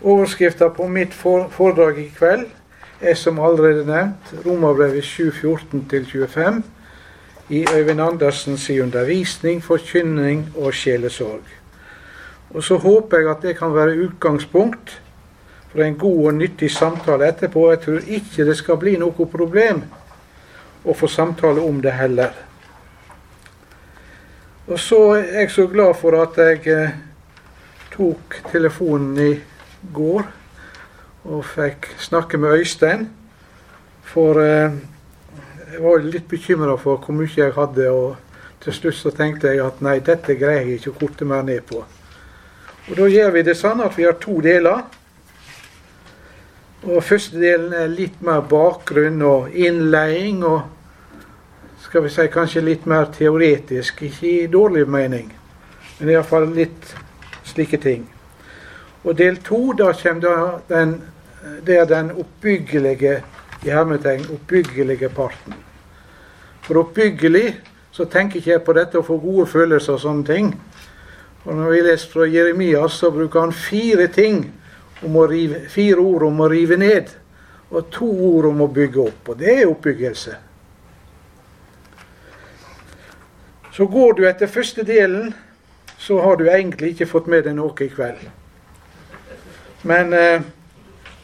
Overskrifta på mitt foredrag i kveld er som allerede nevnt Romerbrevet 7.14-25 i Øyvind Andersens undervisning, forkynning og sjelesorg. Og så håper jeg at det kan være utgangspunkt for en god og nyttig samtale etterpå. Jeg tror ikke det skal bli noe problem å få samtale om det heller. Og så er jeg så glad for at jeg eh, tok telefonen i går og fikk snakke med Øystein. For eh, jeg var litt bekymra for hvor mye jeg hadde, og til slutt så tenkte jeg at nei, dette greier jeg ikke å korte mer ned på. Og da gjør vi det sånn at vi har to deler. Og Første delen er litt mer bakgrunn og innleiing. og skal vi si, kanskje litt mer teoretisk, ikke i dårlig mening, men iallfall litt slike ting. Og del to, da kommer den, det er den oppbyggelige i hermetegn, oppbyggelige parten. For oppbyggelig så tenker ikke jeg på dette å få gode følelser og sånne ting. Og når vi leser fra Jeremias, så bruker han fire ting om å rive, fire ord om å rive ned, og to ord om å bygge opp. Og det er oppbyggelse. Så går du etter første delen, så har du egentlig ikke fått med deg noe i kveld. Men eh,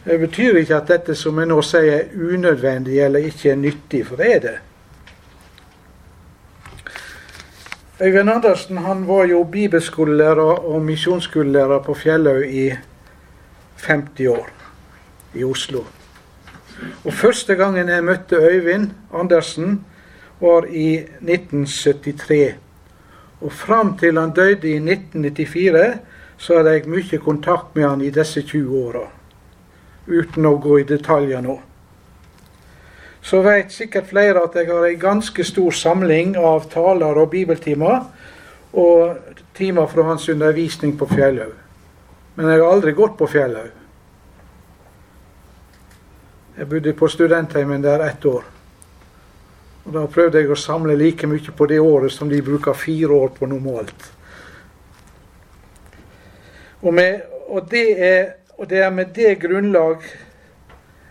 det betyr ikke at dette som jeg nå sier er unødvendig eller ikke er nyttig, for det er det. Øyvind Andersen han var jo bibelskolelærer og misjonsskolelærer på Fjellhaug i 50 år i Oslo. Og Første gangen jeg møtte Øyvind Andersen, var i 1973. Og fram til han døde i 1994, så hadde jeg mye kontakt med han i disse 20 åra. Uten å gå i detaljer nå. Så vet sikkert flere at jeg har ei ganske stor samling av taler og bibeltimer og timer fra hans undervisning på Fjellhaug. Men jeg har aldri gått på Fjellhaug. Jeg bodde på studentheimen der ett år. Og Da prøvde jeg å samle like mye på det året som de bruker fire år på normalt. Og, med, og, det, er, og det er med det grunnlag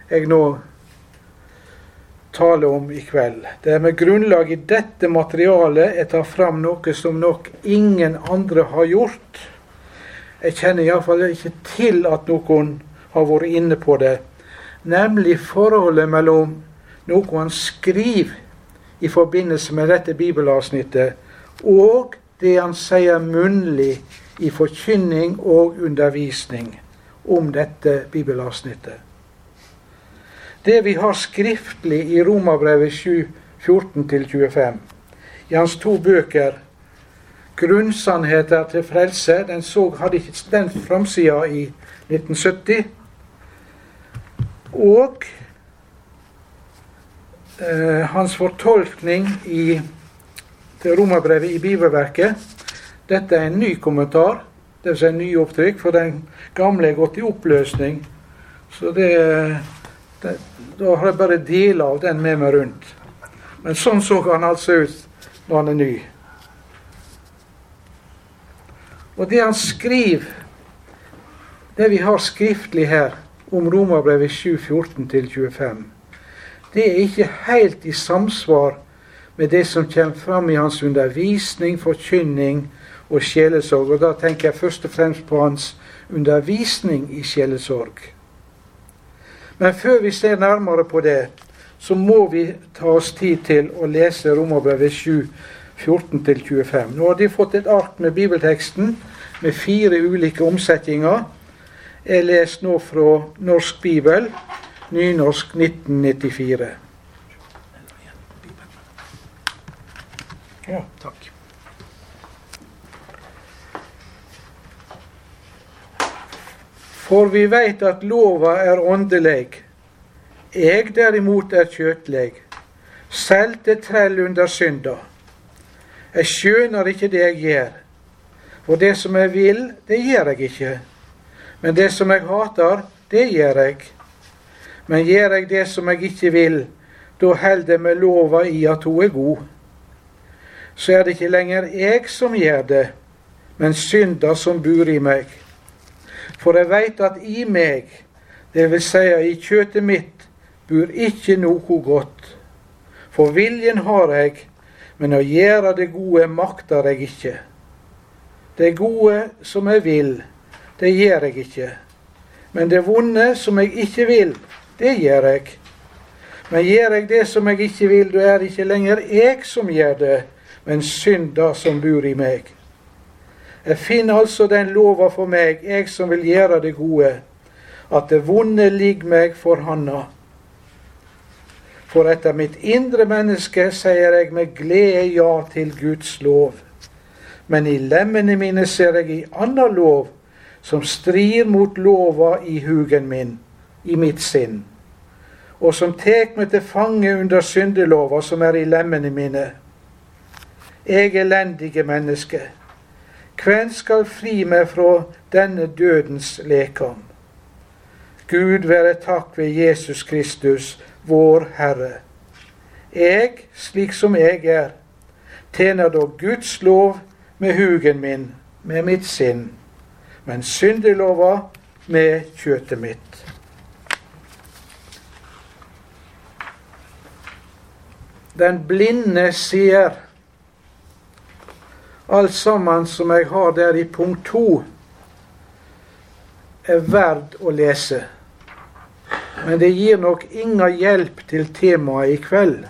jeg nå taler om i kveld. Det er med grunnlag i dette materialet jeg tar fram noe som nok ingen andre har gjort. Jeg kjenner iallfall ikke til at noen har vært inne på det. Nemlig forholdet mellom noe han skriver i forbindelse med dette bibelavsnittet, og det han sier munnlig i forkynning og undervisning om dette bibelavsnittet. Det vi har skriftlig i Romabrevet 7, 14-25, i hans to bøker, 'Grunnsannheter til frelse', den så, hadde ikke den framsida i 1970. Og eh, hans fortolkning i til romerbrevet i bibelverket. Dette er en ny kommentar, dvs. Si en ny opptrykk, for den gamle er gått i oppløsning. Så det, det, Da har jeg bare deler av den med meg rundt. Men sånn så han altså ut når han er ny. Og det han skriver, det vi har skriftlig her om Romerbrevet 7, 14-25 det er ikke helt i samsvar med det som kommer fram i hans undervisning, forkynning og sjelesorg. Og da tenker jeg først og fremst på hans undervisning i sjelesorg. Men før vi ser nærmere på det, så må vi ta oss tid til å lese Romerbrevet 7, 14-25. Nå har de fått et ark med bibelteksten med fire ulike omsetninger. Jeg leser nå fra Norsk bibel, Nynorsk 1994. Ja, takk. For vi veit at lova er åndeleg. Eg derimot er kjøtleg. Selv til trell under synda. Eg skjønar ikke det eg gjer. For det som eg vil, det gjer eg ikke. Men det som eg hatar, det gjer eg. Men gjør jeg det som jeg ikke vil, da held jeg med lova i at hun er god. Så er det ikke lenger jeg som gjør det, men synda som bor i meg. For jeg veit at i meg, vil seie i kjøtet mitt, bor ikke noe godt. For viljen har jeg, men å gjøre det gode makter jeg ikke. Det gode som jeg vil, det gjør jeg ikke. Men det vonde som jeg ikke vil, det gjør jeg. Men gjør jeg det som jeg ikke vil, da er det ikke lenger jeg som gjør det, men synda som bor i meg. Jeg finner altså den lova for meg, jeg som vil gjøre det gode, at det vonde ligger meg for handa. For etter mitt indre menneske sier jeg med glede ja til Guds lov. Men i lemmene mine ser jeg i anna lov, som strir mot lova i hugen min, i mitt sinn, og som tek meg til fange under syndelova som er i lemmene mine. Jeg elendige menneske. Hvem skal fri meg fra denne dødens lekom? Gud være takk ved Jesus Kristus, vår Herre. Jeg, slik som jeg er, tjener da Guds lov med hugen min, med mitt sinn, men syndelova med kjøtet mitt. Den blinde sier Alt sammen som jeg har der i punkt to, er verdt å lese. Men det gir nok ingen hjelp til temaet i kveld.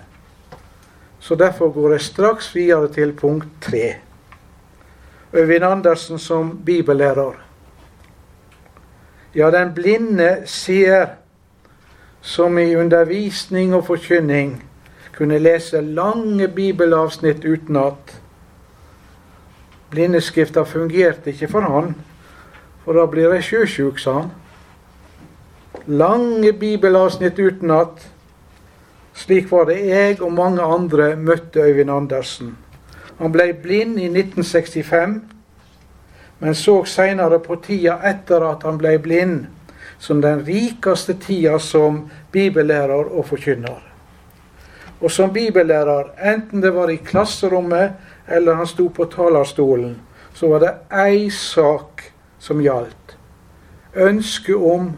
Så derfor går jeg straks videre til punkt tre. Øyvind Andersen som bibellærer. Ja, den blinde ser, som i undervisning og forkynning kunne lese lange bibelavsnitt utenat Blindeskrifta fungerte ikke for han, for da blir jeg sjøsjuk, sa han. Lange bibelavsnitt utenat. Slik var det jeg og mange andre møtte Øyvind Andersen. Han ble blind i 1965, men så seinere på tida etter at han ble blind, som den rikeste tida som bibellærer og forkynner. Og som bibellærer, enten det var i klasserommet eller han sto på talerstolen, så var det ei sak som gjaldt. Ønsket om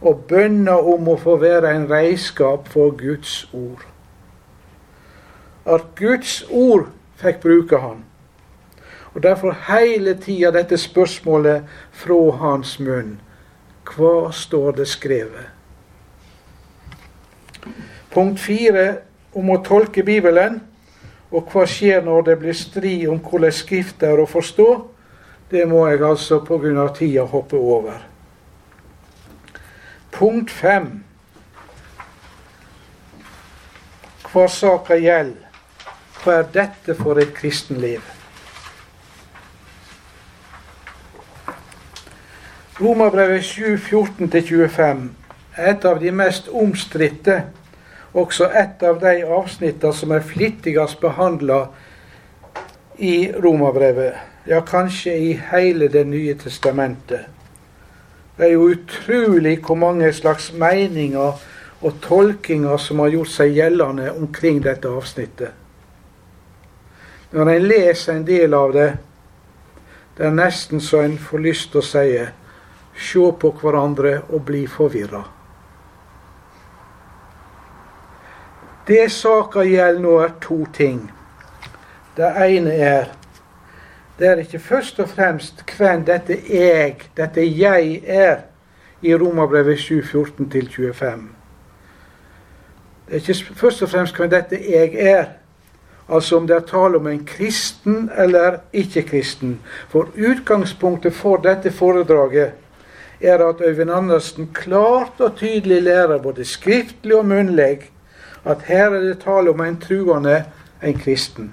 og bønna om å få være en reiskap for Guds ord. At Guds ord fikk bruke han. Og Derfor hele tida dette spørsmålet fra hans munn. Hva står det skrevet? Punkt fire om å tolke Bibelen. Og hva skjer når det blir strid om hvordan Skrift er å forstå? Det må jeg altså pga. tida hoppe over. Punkt fem. Hva saka gjelder. Hva er dette for et kristenliv? Romerbrevet 7, 14-25 er et av de mest omstridte også et av de avsnittene som er flittigst behandla i Romerbrevet. Ja, kanskje i hele Det nye testamentet. Det er jo utrolig hvor mange slags meninger og tolkinger som har gjort seg gjeldende omkring dette avsnittet. Når en leser en del av det, det er nesten så en får lyst til å si se på hverandre og bli forvirra. Det saka gjelder nå, er to ting. Det ene er det er ikke først og fremst hvem dette jeg, dette jeg er, i Romerbrevet 7, 14-25. Det er ikke først og fremst hvem dette jeg er, altså om det er tale om en kristen eller ikke-kristen. For utgangspunktet for dette foredraget er at Øyvind Andersen klart og tydelig lærer, både skriftlig og munnlig, at her er det tale om en truende, en kristen.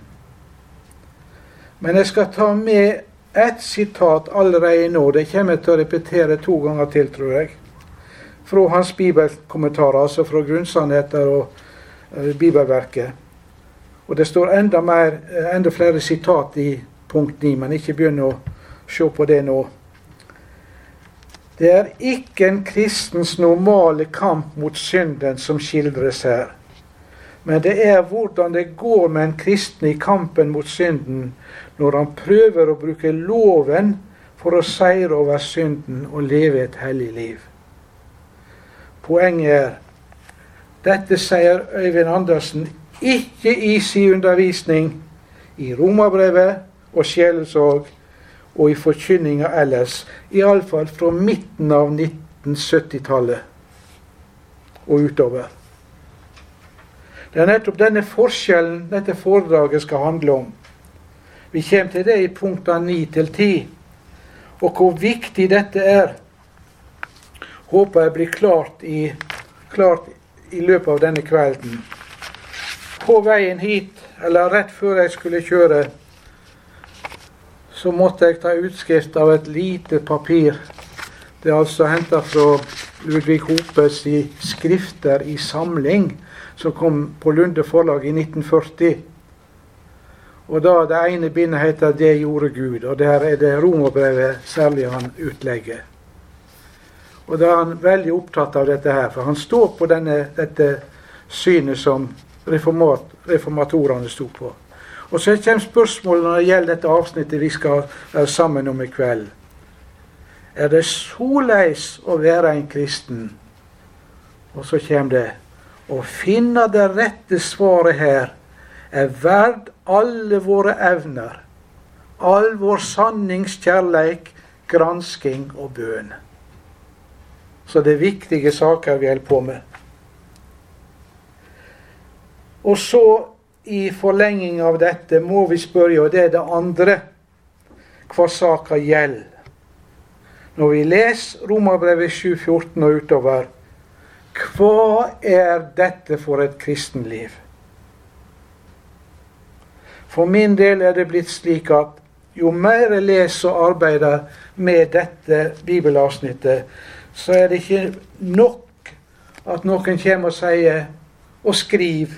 Men jeg skal ta med ett sitat allerede nå. Det kommer jeg til å repetere to ganger til, tror jeg. Fra hans bibelkommentarer, altså fra Grunnsannheter og uh, Bibelverket. Og det står enda, mer, uh, enda flere sitat i punkt 9, men ikke begynn å se på det nå. Det er ikke en kristens normale kamp mot synden som skildres her. Men det er hvordan det går med en kristen i kampen mot synden når han prøver å bruke loven for å seire over synden og leve et hellig liv. Poenget er dette sier Øyvind Andersen ikke i sin undervisning i Romerbrevet og sjelesorg og i forkynninga ellers, iallfall fra midten av 1970-tallet og utover. Det er nettopp denne forskjellen dette foredraget skal handle om. Vi kommer til det i punktene 9 til 10. Og hvor viktig dette er, håper jeg blir klart i, klart i løpet av denne kvelden. På veien hit, eller rett før jeg skulle kjøre, så måtte jeg ta utskrift av et lite papir. Det er altså henta fra Ludvig Hopes i 'Skrifter i samling', som kom på Lunde forlag i 1940. Og da Det ene bindet heter 'Det gjorde Gud', og der er det romerbrevet særlig han utlegger. Og da er han veldig opptatt av dette her, for han står på denne, dette synet som reformat, reformatorene sto på. Og så kommer spørsmålet når det gjelder dette avsnittet vi skal være sammen om i kveld. Er det såleis å være en kristen? Og så kommer det å finne det rette svaret her er verd alle våre evner, all vår sanningskjærleik, gransking og bøn. Så det er viktige saker vi holder på med. Og så, i forlenging av dette, må vi spørre, og det er det andre, hva saka gjelder. Når vi leser Romerbrevet 7,14 og utover, hva er dette for et kristenliv? For min del er det blitt slik at jo mer jeg leser og arbeider med dette bibelavsnittet, så er det ikke nok at noen kommer og sier og skriver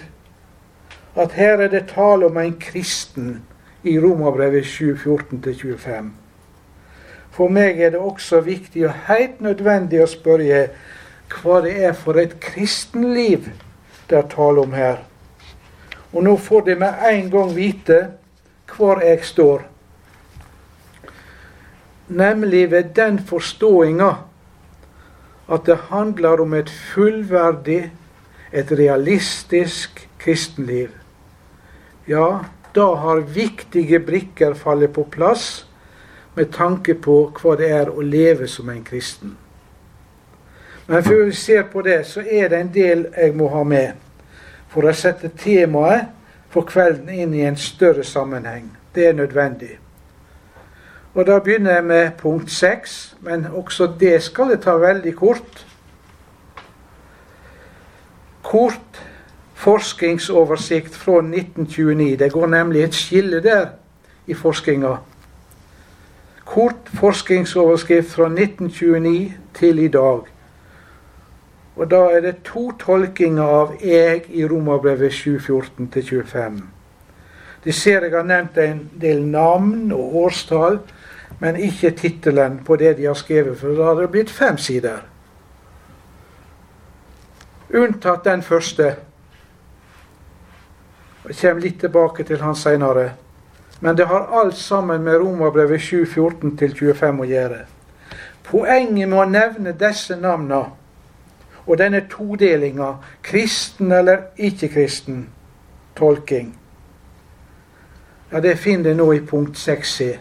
at her er det tale om en kristen i Romerbrevet 7.14-25. For meg er det også viktig og helt nødvendig å spørre hva det er for et kristenliv det er tale om her. Og nå får de med en gang vite hvor jeg står. Nemlig ved den forståinga at det handler om et fullverdig, et realistisk kristenliv. Ja, da har viktige brikker fallet på plass med tanke på hva det er å leve som en kristen. Men før vi ser på det, så er det en del jeg må ha med for å sette temaet for kvelden inn i en større sammenheng. Det er nødvendig. Og Da begynner jeg med punkt seks, men også det skal jeg ta veldig kort. Kort forskningsoversikt fra 1929. Det går nemlig et skille der i forskninga. Kort forskningsoverskrift fra 1929 til i dag. Og da er det to tolkinger av 'jeg' i Romerbrevet 7.14-25. De ser jeg har nevnt en del navn og årstall, men ikke tittelen på det de har skrevet, for da hadde det blitt fem sider. Unntatt den første. Jeg kommer litt tilbake til han seinere. Men det har alt sammen med Romerbrevet 7.14-25 å gjøre. Poenget med å nevne disse navnene og denne todelinga, kristen eller ikke-kristen tolking, ja, det finner du nå i punkt 6c.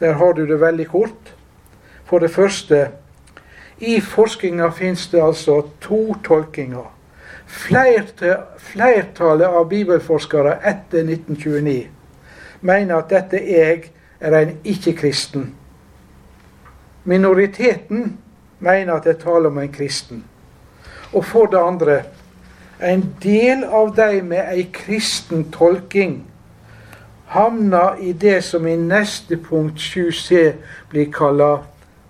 Der har du det veldig kort. For det første, i forskninga fins det altså to tolkinger. Flertallet av bibelforskere etter 1929 mener at dette jeg er en ikke-kristen. Minoriteten mener at det er tale om en kristen. Og for det andre en del av de med ei kristen tolking havna i det som i neste punkt 7c blir kalla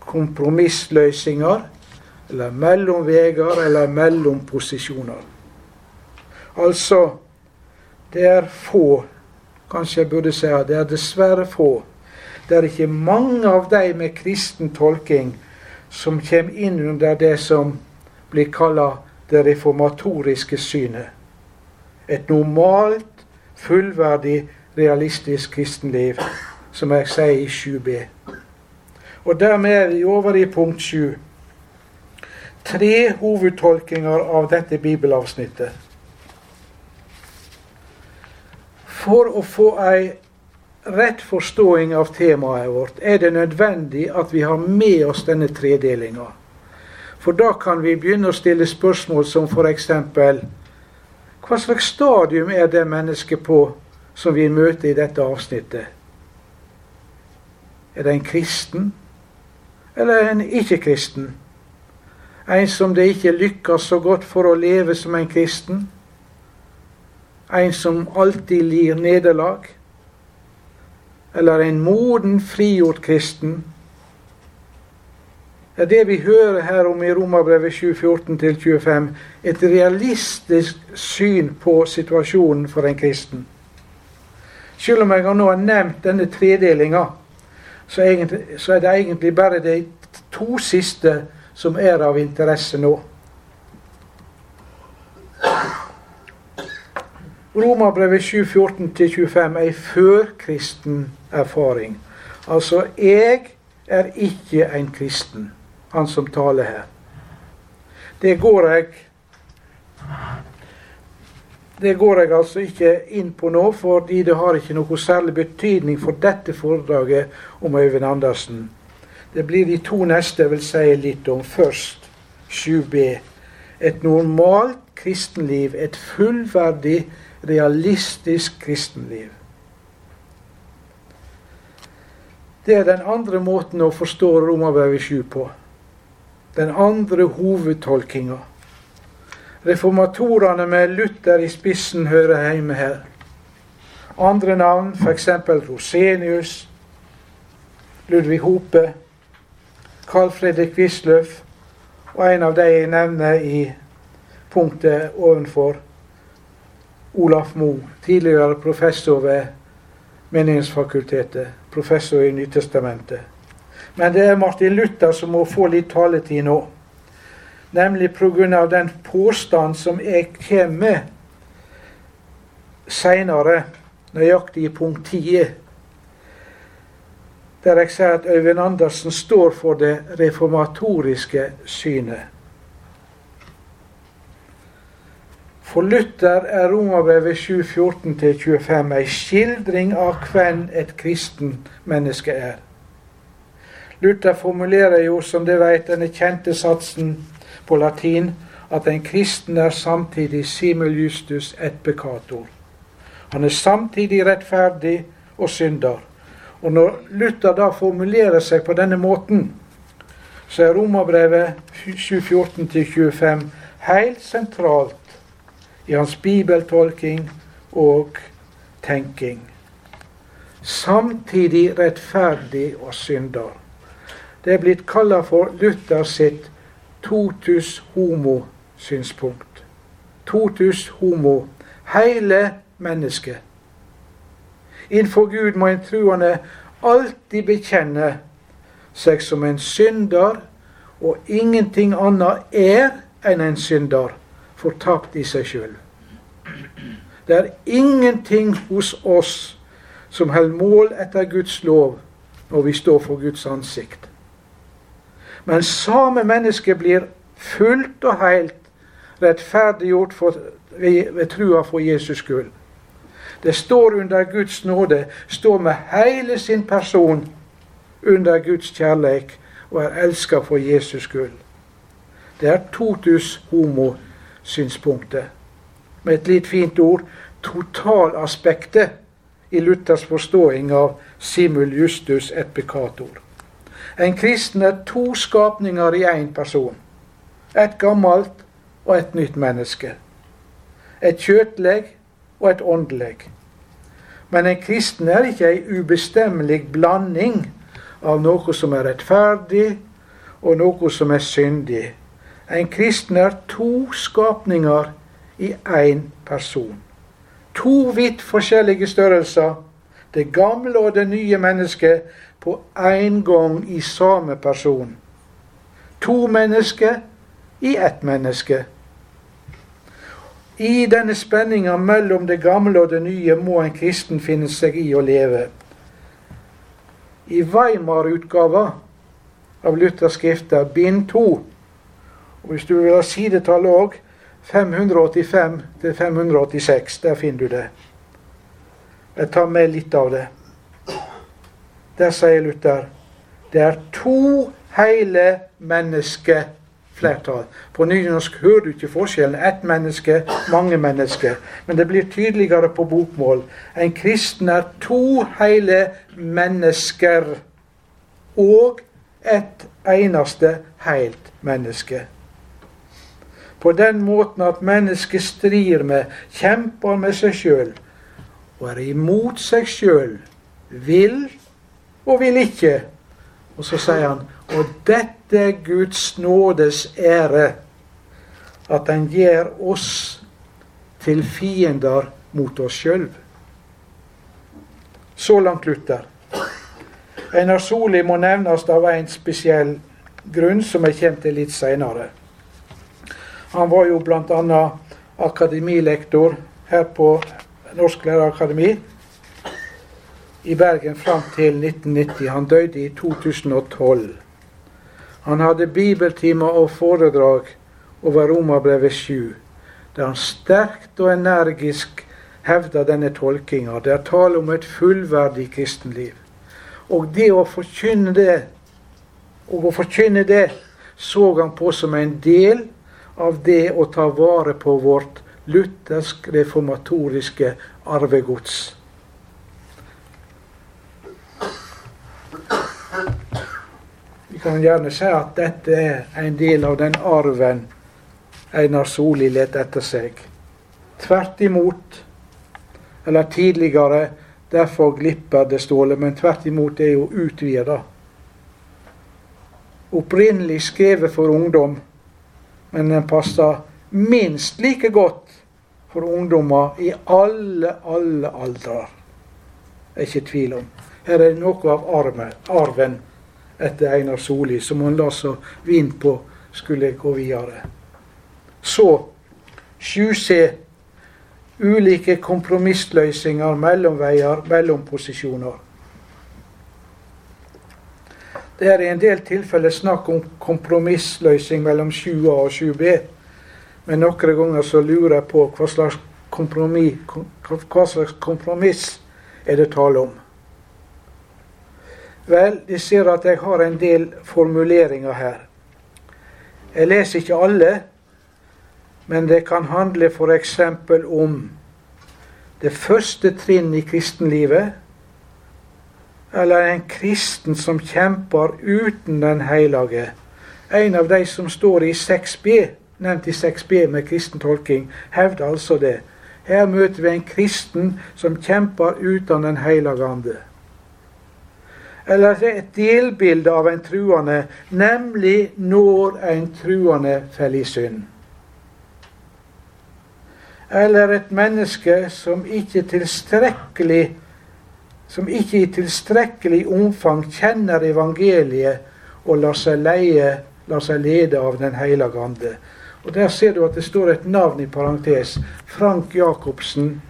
kompromissløsninger, eller mellomveier, eller mellomposisjoner. Altså, det er få, kanskje jeg burde si det er dessverre få. Det er ikke mange av de med kristen tolking som kommer inn under det som blir kalla det reformatoriske synet. Et normalt, fullverdig, realistisk kristenliv som jeg sier i 7b. Og dermed er vi over i punkt 7. Tre hovedtolkinger av dette bibelavsnittet. For å få ei rett forståing av temaet vårt er det nødvendig at vi har med oss denne tredelinga. For da kan vi begynne å stille spørsmål som f.eks.: Hva slags stadium er det mennesket på som vi møter i dette avsnittet? Er det en kristen, eller en ikke-kristen? En som det ikke lykkes så godt for å leve som en kristen? En som alltid lir nederlag? Eller en moden, frigjort kristen. Er det vi hører her om i Romerbrevet 7.14-25. Et realistisk syn på situasjonen for en kristen. Selv om jeg nå har nevnt denne tredelinga, så, er det egentlig bare de to siste som er av interesse nå. Romerbrevet 7.14-25 er ei førkristen erfaring. Altså, jeg er ikke en kristen, han som taler her. Det går jeg det går jeg altså ikke inn på nå, fordi det har ikke noe særlig betydning for dette foredraget om Øyvind Andersen. Det blir de to neste jeg vil si litt om. Først 7b. Et normalt kristenliv, et fullverdig, realistisk kristenliv. Det er den andre måten å forstå Romerbrevet 7 på. Den andre hovedtolkinga. Reformatorene med Luther i spissen hører hjemme her. Andre navn, f.eks. Rosenius, Ludvig Hope, Carl Fredrik Wisløff og en av de jeg nevner i punktet ovenfor, Olaf Moe, tidligere professor ved Menighetsfakultetet professor i Nytestamentet. Men det er Martin Luther som må få litt taletid nå. Nemlig pga. den påstand som jeg kommer med seinere, nøyaktig i punkt 10, der jeg sier at Øyvind Andersen står for det reformatoriske synet. For Luther er Romerbrevet 7.14-25 ei skildring av hvem et kristen menneske er. Luther formulerer jo, som dere vet, denne kjente satsen på latin at en kristen er samtidig simul justus et peccator. Han er samtidig rettferdig og synder. Og når Luther da formulerer seg på denne måten, så er Romerbrevet 7.14-25 helt sentralt i hans bibeltolking og tenking. Samtidig rettferdig og synder. Det er blitt kalla for Luther sitt totus homo-synspunkt. Totus homo. Hele mennesket. Innenfor Gud må en truende alltid bekjenne seg som en synder, og ingenting annet er enn en synder fortapt i seg sjøl. Det er ingenting hos oss som holder mål etter Guds lov når vi står for Guds ansikt. Men samme menneske blir fullt og helt rettferdiggjort for, ved, trua for Jesus skyld. Det står under Guds nåde, står med hele sin person under Guds kjærleik og er elska for Jesus skyld. Det er totus homo synspunktet. Med et litt fint ord totalaspektet i Luthers forståing av simul justus et peccator. En kristen er to skapninger i én person. Et gammelt og et nytt menneske. Et kjøtleg og et åndeleg. Men en kristen er ikke ei ubestemmelig blanding av noe som er rettferdig, og noe som er syndig. En kristen er to skapninger i én person. To vidt forskjellige størrelser. Det gamle og det nye mennesket på én gang i samme person. To mennesker i ett menneske. I denne spenninga mellom det gamle og det nye må en kristen finne seg i å leve. i Weimar-utgava av Luthers skrifter, bind 2. Og hvis du vil ha sidetallet òg, 585 til 586. Der finner du det. Jeg tar med litt av det. Der sier Luther det er to hele mennesker flertall. På nynorsk hører du ikke forskjellen. Ett menneske, mange mennesker. Men det blir tydeligere på bokmål. En kristen er to hele mennesker og et eneste helt menneske. På den måten at mennesket strir med, kjemper med seg sjøl og er imot seg sjøl, vil og vil ikke. Og så sier han og dette er Guds nådes ære, at den gjør oss til fiender mot oss sjøl. Så langt Luther. Einar Soli må nevnes av en spesiell grunn, som jeg kommer til litt seinere. Han var jo bl.a. akademilektor her på Norsk lærerakademi i Bergen fram til 1990. Han døde i 2012. Han hadde bibeltimer og foredrag over Romerbrevet 7, der han sterkt og energisk hevda denne tolkinga. Det er tale om et fullverdig kristenliv. Og det å forkynne det, og å forkynne det, så han på som en del av det å ta vare på vårt luthersk reformatoriske arvegods. Vi kan gjerne si at dette er en del av den arven Einar Soli let etter seg. Tvert imot, eller tidligere, derfor glipper det stålet, men tvert imot er jo utvida. Opprinnelig skrevet for ungdom, men den passer minst like godt for ungdommer i alle, alle aldre. Det er ikke tvil om. Her er noe av arven, arven etter Einar Soli, som han la så vind på skulle gå videre. Så 7C ulike kompromissløsninger, mellomveier, mellomposisjoner. Det er i en del tilfeller snakk om kompromissløsning mellom 7A og 7B. Men noen ganger så lurer jeg på hva slags, hva slags kompromiss er det tale om. Vel, de ser at jeg har en del formuleringer her. Jeg leser ikke alle, men det kan handle f.eks. om det første trinn i kristenlivet, eller en kristen som kjemper uten Den hellige. En av de som står i 6b, nevnt i 6b med kristen tolking, hevder altså det. Her møter vi en kristen som kjemper uten Den hellige ande eller et delbilde av en truende, nemlig når en truende faller i synd. Eller et menneske som ikke tilstrekkelig som ikke i tilstrekkelig omfang kjenner evangeliet og lar seg leie, lar seg lede av Den hellige ande. Og Der ser du at det står et navn i parentes. Frank Jacobsen,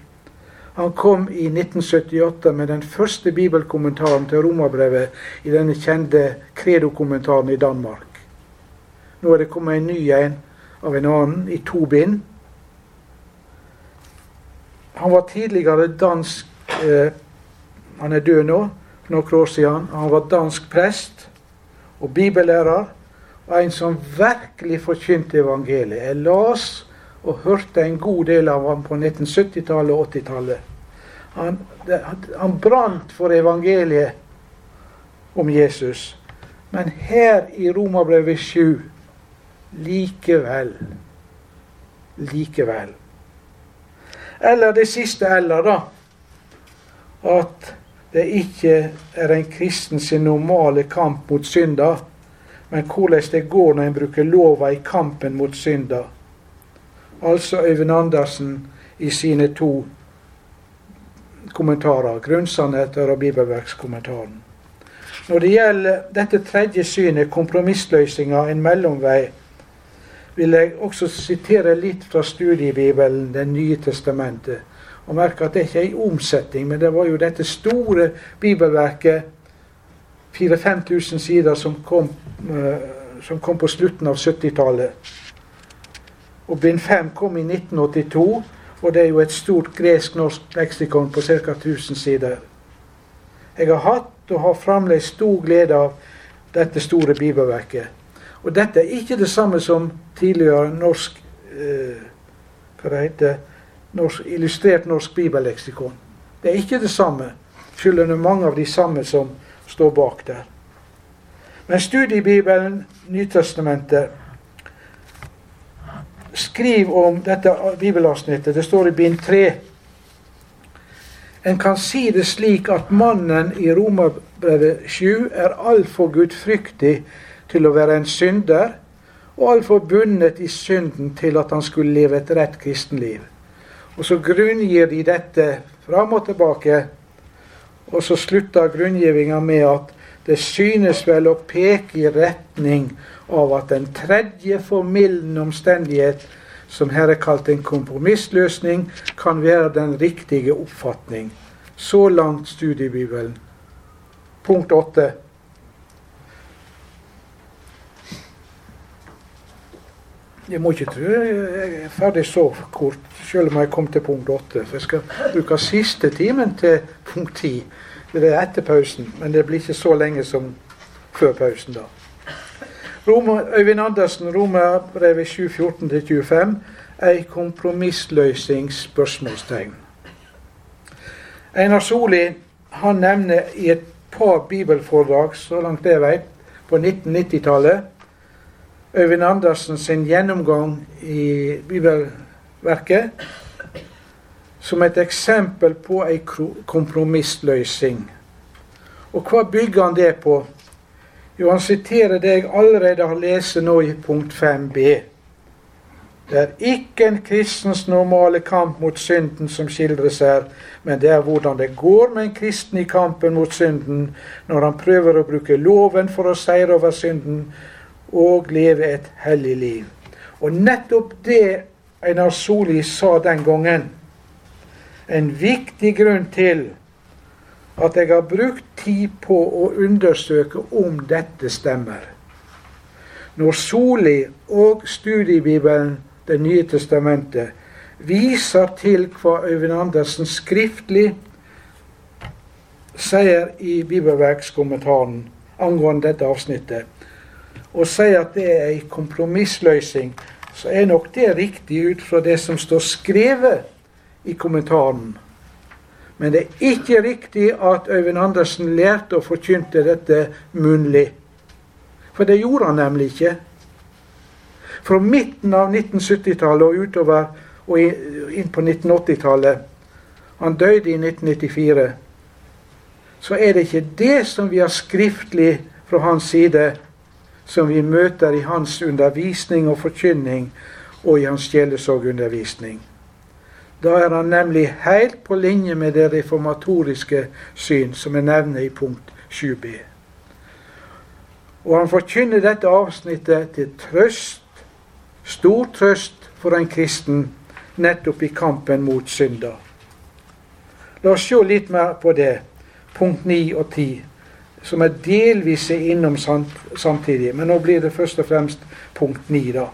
han kom i 1978 med den første bibelkommentaren til Romerbrevet i denne kjente Credo-kommentaren i Danmark. Nå er det kommet en ny en av en annen, i to bind. Han var tidligere dansk eh, Han er død nå, for noen år siden. Han var dansk prest og bibellærer, og en som virkelig forkynte evangeliet. Jeg las og hørte en god del av ham på 1970-tallet og 80-tallet. Han, han brant for evangeliet om Jesus. Men her i Romerbrevet 7 likevel Likevel. Eller det siste eller, da. At det ikke er en kristen sin normale kamp mot synda, men hvordan det går når en bruker lova i kampen mot synda. Altså Øyvind Andersen i sine to kommentarer, grunnsannheter og bibelverkskommentaren. Når det gjelder dette tredje synet, kompromissløsninga, en mellomvei, vil jeg også sitere litt fra studiebibelen Det nye testamentet. Og merke at det ikke er en omsetning, men det var jo dette store bibelverket 4000-5000 sider som kom, uh, som kom på slutten av 70-tallet. Og bind 5 kom i 1982, og det er jo et stort gresk-norsk leksikon på ca. 1000 sider. Jeg har hatt og har fremdeles stor glede av dette store bibelverket. Og dette er ikke det samme som tidligere norsk eh, hva det heter, norsk, illustrert norsk bibelleksikon. Det er ikke det samme, selv om det er mange av de samme som står bak der. Men studiebibelen, Nytestamentet, skriver om dette bibelavsnittet. Det står i bind 3. En kan si det slik at mannen i Romerbrevet 7 er altfor gudfryktig til å være en synder, og altfor bundet i synden til at han skulle leve et rett kristenliv. Og så grunngir de dette fram og tilbake, og så slutter grunngivinga med at det synes vel å peke i retning av at den tredje formildende omstendighet, som her er kalt en kompromissløsning, kan være den riktige oppfatning. Så langt studiebibelen. Punkt åtte. Jeg må ikke tro jeg er ferdig så kort, selv om jeg kom til punkt åtte. For jeg skal bruke siste timen til punkt ti. Det er etter pausen, men det blir ikke så lenge som før pausen, da. Roma, Øyvind Andersen, Romerbrevet 7.14-25, ei kompromissløsning? spørsmålstegn. Einar Soli han nevner i et par bibelforedrag, så langt jeg vet, på 1990-tallet Øyvind Andersen sin gjennomgang i bibelverket som et eksempel på ei kompromissløsning. Og hva bygger han det på? Jo, han siterer det jeg allerede har lest nå i punkt 5b. Det er ikke en kristens normale kamp mot synden som skildres her, men det er hvordan det går med en kristen i kampen mot synden når han prøver å bruke loven for å seire over synden, og leve et hellig liv. Og nettopp det Einar Soli sa den gangen, en viktig grunn til at jeg har brukt tid på å undersøke om dette stemmer. Når Soli og studiebibelen Det nye testamentet viser til hva Øyvind Andersen skriftlig sier i bibelverkskommentaren angående dette avsnittet, og sier at det er ei kompromissløsning, så er nok det riktig ut fra det som står skrevet i kommentaren. Men det er ikke riktig at Øyvind Andersen lærte og forkynte dette munnlig. For det gjorde han nemlig ikke. Fra midten av 1970-tallet og utover og inn på 1980-tallet Han døde i 1994. Så er det ikke det som vi har skriftlig fra hans side, som vi møter i hans undervisning og forkynning og i hans sjelesorgundervisning. Da er han nemlig helt på linje med det reformatoriske syn, som jeg nevner i punkt 7b. Og han forkynner dette avsnittet til trøst, stor trøst for en kristen, nettopp i kampen mot synder. La oss se litt mer på det, punkt 9 og 10 som er delvis innom samtidig. Men nå blir det først og fremst punkt 9, da.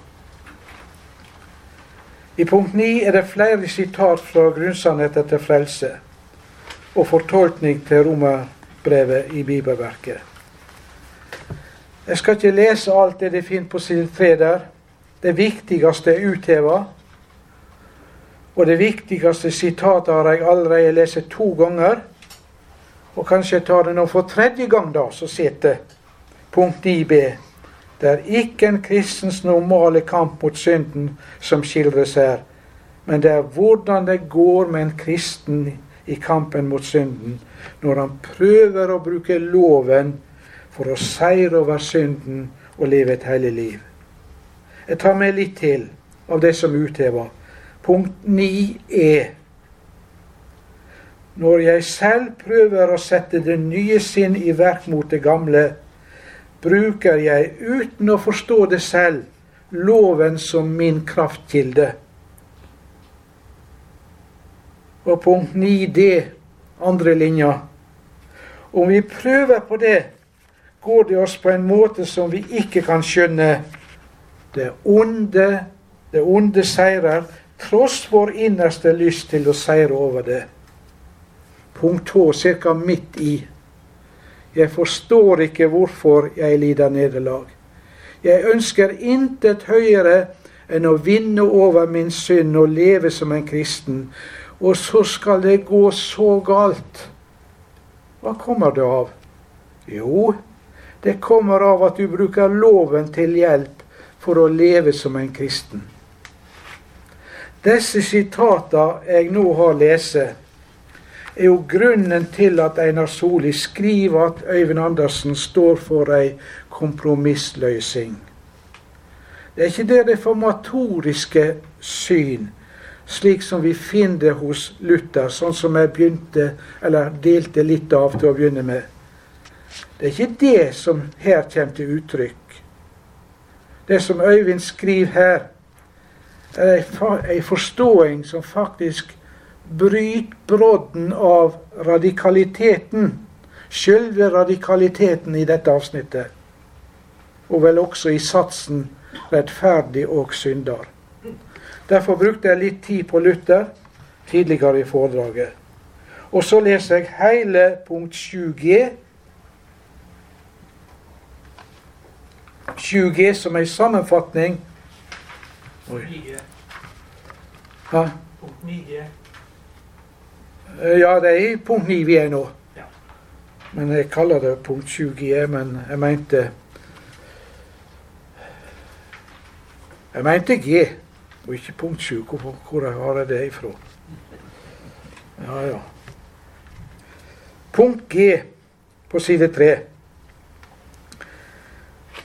I punkt 9 er det flere sitat fra grunnsannheter til frelse og fortolkning til romerbrevet i bibelverket. Jeg skal ikke lese alt det de finner på side 3 der. Det viktigste er utheva. Og det viktigste sitatet har jeg allerede lest to ganger. Og kanskje jeg tar det nå for tredje gang, da, så sitter punkt 9b. Det er ikke en kristens normale kamp mot synden som skildres her, men det er hvordan det går med en kristen i kampen mot synden, når han prøver å bruke loven for å seire over synden og leve et hellig liv. Jeg tar med litt til av det som uthever. Punkt 9 er når jeg selv prøver å sette det nye sinn i verk mot det gamle, bruker jeg, uten å forstå det selv, loven som min kraftkilde. Og punkt 9d, andre linja. Om vi prøver på det, går det oss på en måte som vi ikke kan skjønne. Det onde, det onde seirer, tross vår innerste lyst til å seire over det. Punkt H, ca. midt i. Jeg forstår ikke hvorfor jeg lider nederlag. Jeg ønsker intet høyere enn å vinne over min synd og leve som en kristen. Og så skal det gå så galt. Hva kommer det av? Jo, det kommer av at du bruker loven til hjelp for å leve som en kristen. Disse sitatene jeg nå har lest, er jo grunnen til at Einar Soli skriver at Øyvind Andersen står for ei kompromissløsing. Det er ikke det reformatoriske syn, slik som vi finner det hos Luther, sånn som jeg begynte, eller delte litt av til å begynne med. Det er ikke det som her kommer til uttrykk. Det som Øyvind skriver her, er ei forståing som faktisk bryter brodden av radikaliteten, selve radikaliteten i dette avsnittet. Og vel også i satsen 'rettferdig og synder'. Derfor brukte jeg litt tid på Luther tidligere i foredraget. Og så leser jeg hele punkt 7G 7G som ei sammenfatning Oi. Punkt 9G. Ja, det er i punkt 9 vi er nå. Ja. Men jeg kaller det punkt 7G, men jeg mente Jeg mente G, og ikke punkt 7. Hvor, hvor har jeg det ifra? Ja, ja. Punkt G på side 3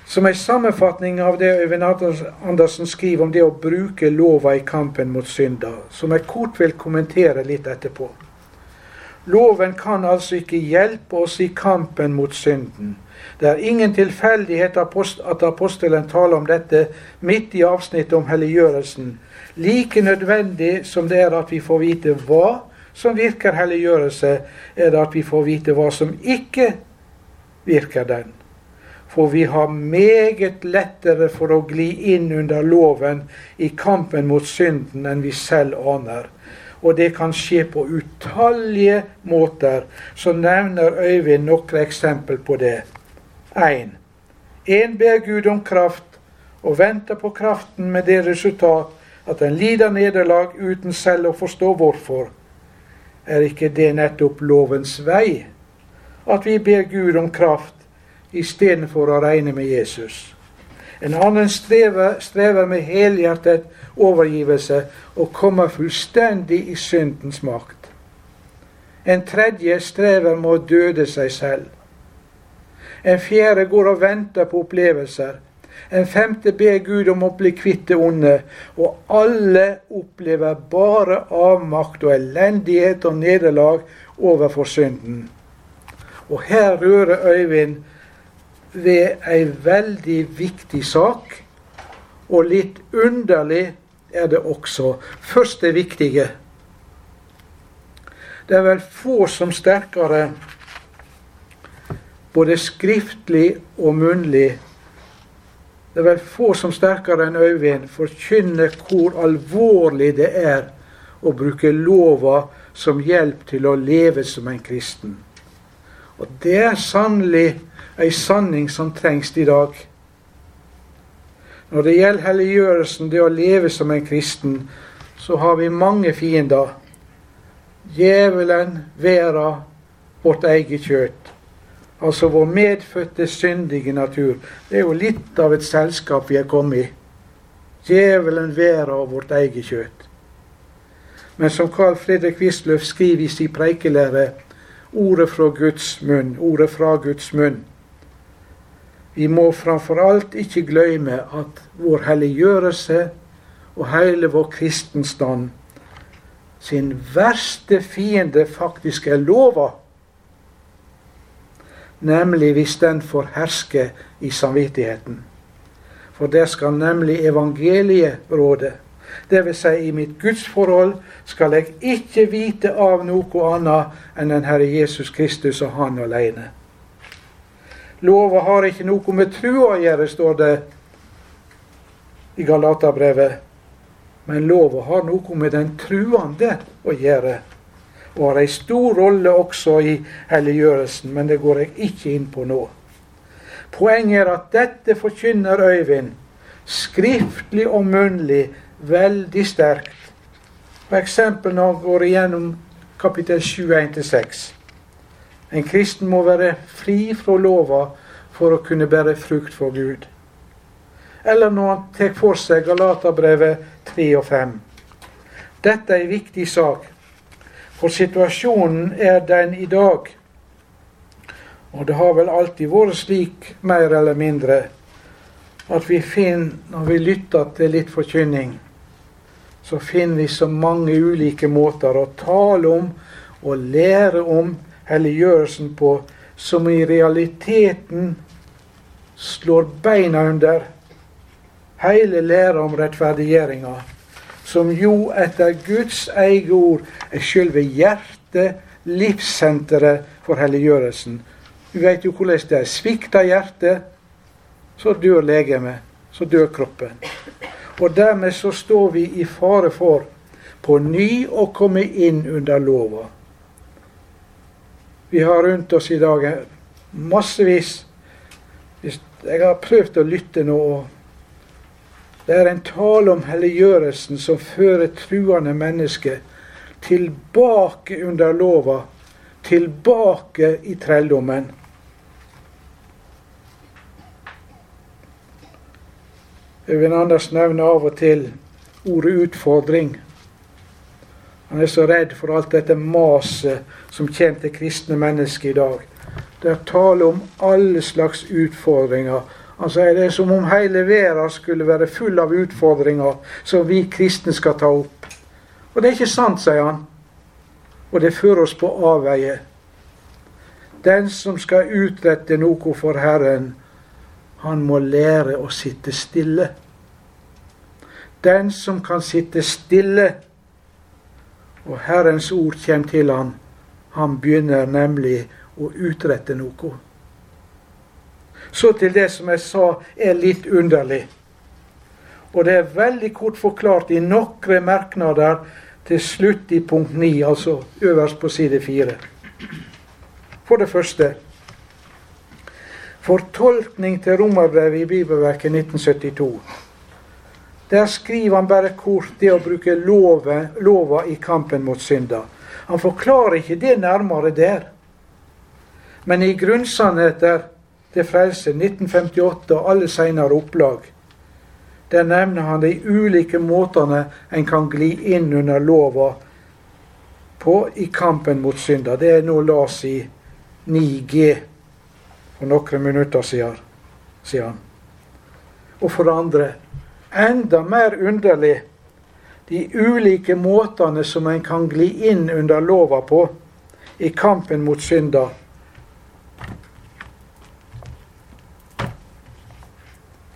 som en sammenfatning av det Øyvind Andersen skriver om det å bruke lova i kampen mot synder, som jeg kort vil kommentere litt etterpå. Loven kan altså ikke hjelpe oss i kampen mot synden. Det er ingen tilfeldighet at apostelen taler om dette midt i avsnittet om helliggjørelsen. Like nødvendig som det er at vi får vite hva som virker helliggjørelse, er det at vi får vite hva som ikke virker den for vi har meget lettere for å gli inn under loven i kampen mot synden enn vi selv aner. Og det kan skje på utallige måter. Så nevner Øyvind noen eksempel på det. 1. En ber Gud om kraft og venter på kraften med det resultat at en lider nederlag uten selv å forstå hvorfor. Er ikke det nettopp lovens vei? At vi ber Gud om kraft istedenfor å regne med Jesus. En annen strever, strever med helhjertet overgivelse og kommer fullstendig i syndens makt. En tredje strever med å døde seg selv. En fjerde går og venter på opplevelser. En femte ber Gud om å bli kvitt det onde. Og alle opplever bare avmakt og elendighet og nederlag overfor synden. Og her rører Øyvind ved ei veldig viktig sak. Og litt underlig er det også. Først det viktige. Det er vel få som sterkere, både skriftlig og munnlig, det er vel få som sterkere enn Øyvind forkynner hvor alvorlig det er å bruke lova som hjelp til å leve som en kristen. Og det er sannelig ei sanning som trengs i dag. Når det gjelder helliggjørelsen, det å leve som en kristen, så har vi mange fiender. Djevelen, vera, vårt eget kjøtt. Altså vår medfødte, syndige natur. Det er jo litt av et selskap vi er kommet i. Djevelen, vera og vårt eget kjøtt. Men som Carl Fredrik Wisløff skriver i sin preikelære, ordet fra Guds munn, ordet fra Guds munn. Vi må framfor alt ikke glemme at vår helliggjørelse og hele vår kristenstand sin verste fiende faktisk er lova. Nemlig hvis den får herske i samvittigheten. For der skal nemlig evangeliet råde. Dvs. Si, i mitt gudsforhold skal jeg ikke vite av noe annet enn den Herre Jesus Kristus og Han alene. Lova har ikke noe med trua å gjøre, står det i Galaterbrevet. Men lova har noe med den truende å gjøre. Og har ei stor rolle også i helliggjørelsen, men det går jeg ikke inn på nå. Poenget er at dette forkynner Øyvind, skriftlig og munnlig, veldig sterkt. For eksempel når han går igjennom kapittel 7, 1-6. En kristen må være fri fra lova for å kunne bære frukt for Gud. Eller når han tar for seg Galaterbrevet 3 og 5. Dette er en viktig sak, for situasjonen er den i dag. Og det har vel alltid vært slik, mer eller mindre, at vi finner, når vi lytter til litt forkynning, så finner vi så mange ulike måter å tale om og lære om helliggjørelsen på, som i realiteten slår beina under hele læra om rettferdiggjøringa, som jo etter Guds eget ord er sjølve hjertet, livssenteret for helliggjørelsen. Vi vet jo hvordan det er. Svikter hjertet, så dør legemet. Så dør kroppen. Og dermed så står vi i fare for på ny å komme inn under lova. Vi har rundt oss i dag massevis Jeg har prøvd å lytte nå. Det er en tale om helliggjørelsen som fører truende mennesker tilbake under lova, tilbake i trelldommen. Øyvind Anders nevner av og til ordet utfordring. Han er så redd for alt dette maset som kommer til kristne mennesker i dag. Det er tale om alle slags utfordringer. Han sier det er som om hele verden skulle være full av utfordringer som vi kristne skal ta opp. Og det er ikke sant, sier han. Og det fører oss på avveie. Den som skal utrette noe for Herren, han må lære å sitte stille. Den som kan sitte stille, og Herrens ord kommer til han, han begynner nemlig å utrette noe. Så til det som jeg sa er litt underlig. Og det er veldig kort forklart i noen merknader til slutt i punkt 9, altså øverst på side 4. For det første Fortolkning til romerbrevet i Bibelverket 1972. Der skriver han bare kort det å bruke lova, lova i kampen mot synda. Han forklarer ikke det nærmere der. Men i grunnsannheter til frelse 1958 og alle senere opplag, der nevner han de ulike måtene en kan gli inn under lova på i kampen mot synda. Det er nå las i 9G for noen minutter siden. Og for det andre, enda mer underlig, de ulike måtene som en kan gli inn under lova på i kampen mot synda.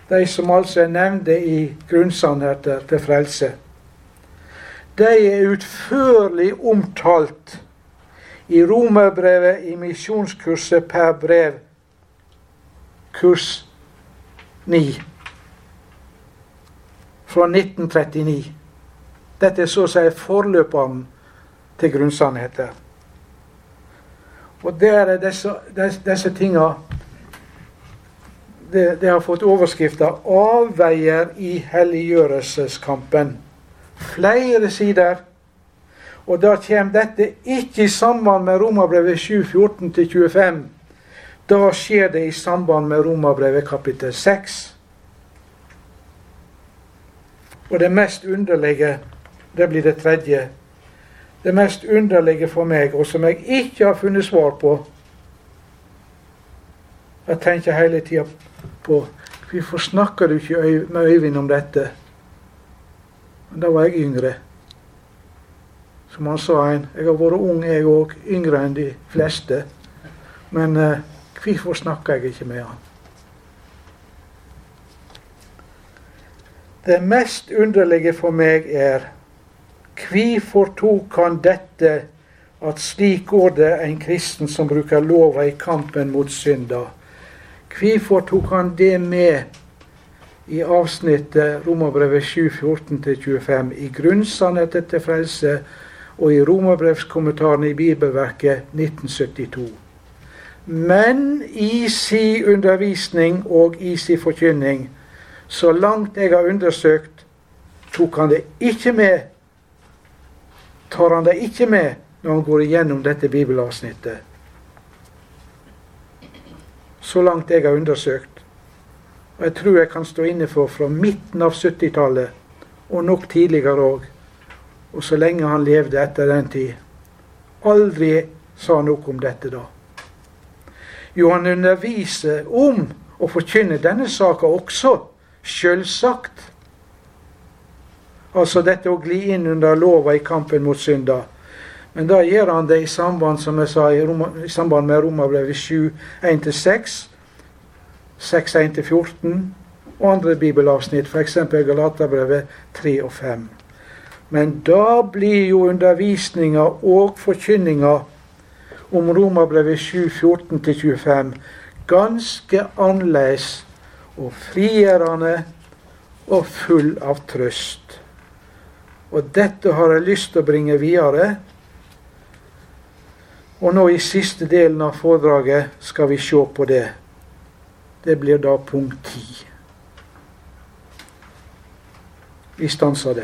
De som altså er nevnte i grunnsannheter til frelse. De er utførlig omtalt i romerbrevet i misjonskurset per brev kurs 9 fra 1939. Dette er så å si forløperen til grunnsannheter. Og der er disse, disse tinga det, det, har fått overskrifta 'Avveier i helliggjørelseskampen'. Flere sider. Og da kommer dette ikke i samband med Romerbrevet 7.14-25. Da skjer det i samband med Romerbrevet kapittel 6. Og det mest underlige, det blir det tredje. Det mest underlige for meg, og som jeg ikke har funnet svar på Jeg tenker hele tida på Hvorfor snakker du ikke med Øyvind om dette? Da var jeg yngre. Som han sa en, jeg har vært ung, jeg òg. Yngre enn de fleste. Men eh, Hvorfor snakker jeg ikke med han? Det mest underlige for meg er hvorfor tok han dette at slik går det en kristen som bruker lova i kampen mot synda? Hvorfor tok han det med i avsnittet Romerbrevet 7.14-25 i grunnsannheten til frelse og i romerbrevskommentaren i bibelverket 1972? Men i si undervisning og i si forkynning, så langt jeg har undersøkt, tok han det ikke med tar han det ikke med når han går igjennom dette bibelavsnittet. Så langt jeg har undersøkt. Og jeg tror jeg kan stå inne for fra midten av 70-tallet, og nok tidligere òg, og så lenge han levde etter den tid. Aldri sa noe om dette da. Jo, han underviser om å forkynne denne saka også, sjølsagt. Altså dette å gli inn under lova i kampen mot synda. Men da gjør han det i samband som jeg sa, i, Roma, i samband med Romerbrevet 7, 1-6, 6, 1-14 og andre bibelavsnitt, f.eks. Galaterbrevet 3 og 5. Men da blir jo undervisninga og forkynninga om Romerbrevet 7, 14-25 ganske annerledes og frigjørende og full av trøst. Og dette har jeg lyst til å bringe videre. Og nå i siste delen av foredraget skal vi se på det. Det blir da punkt ti. Vi stanser det.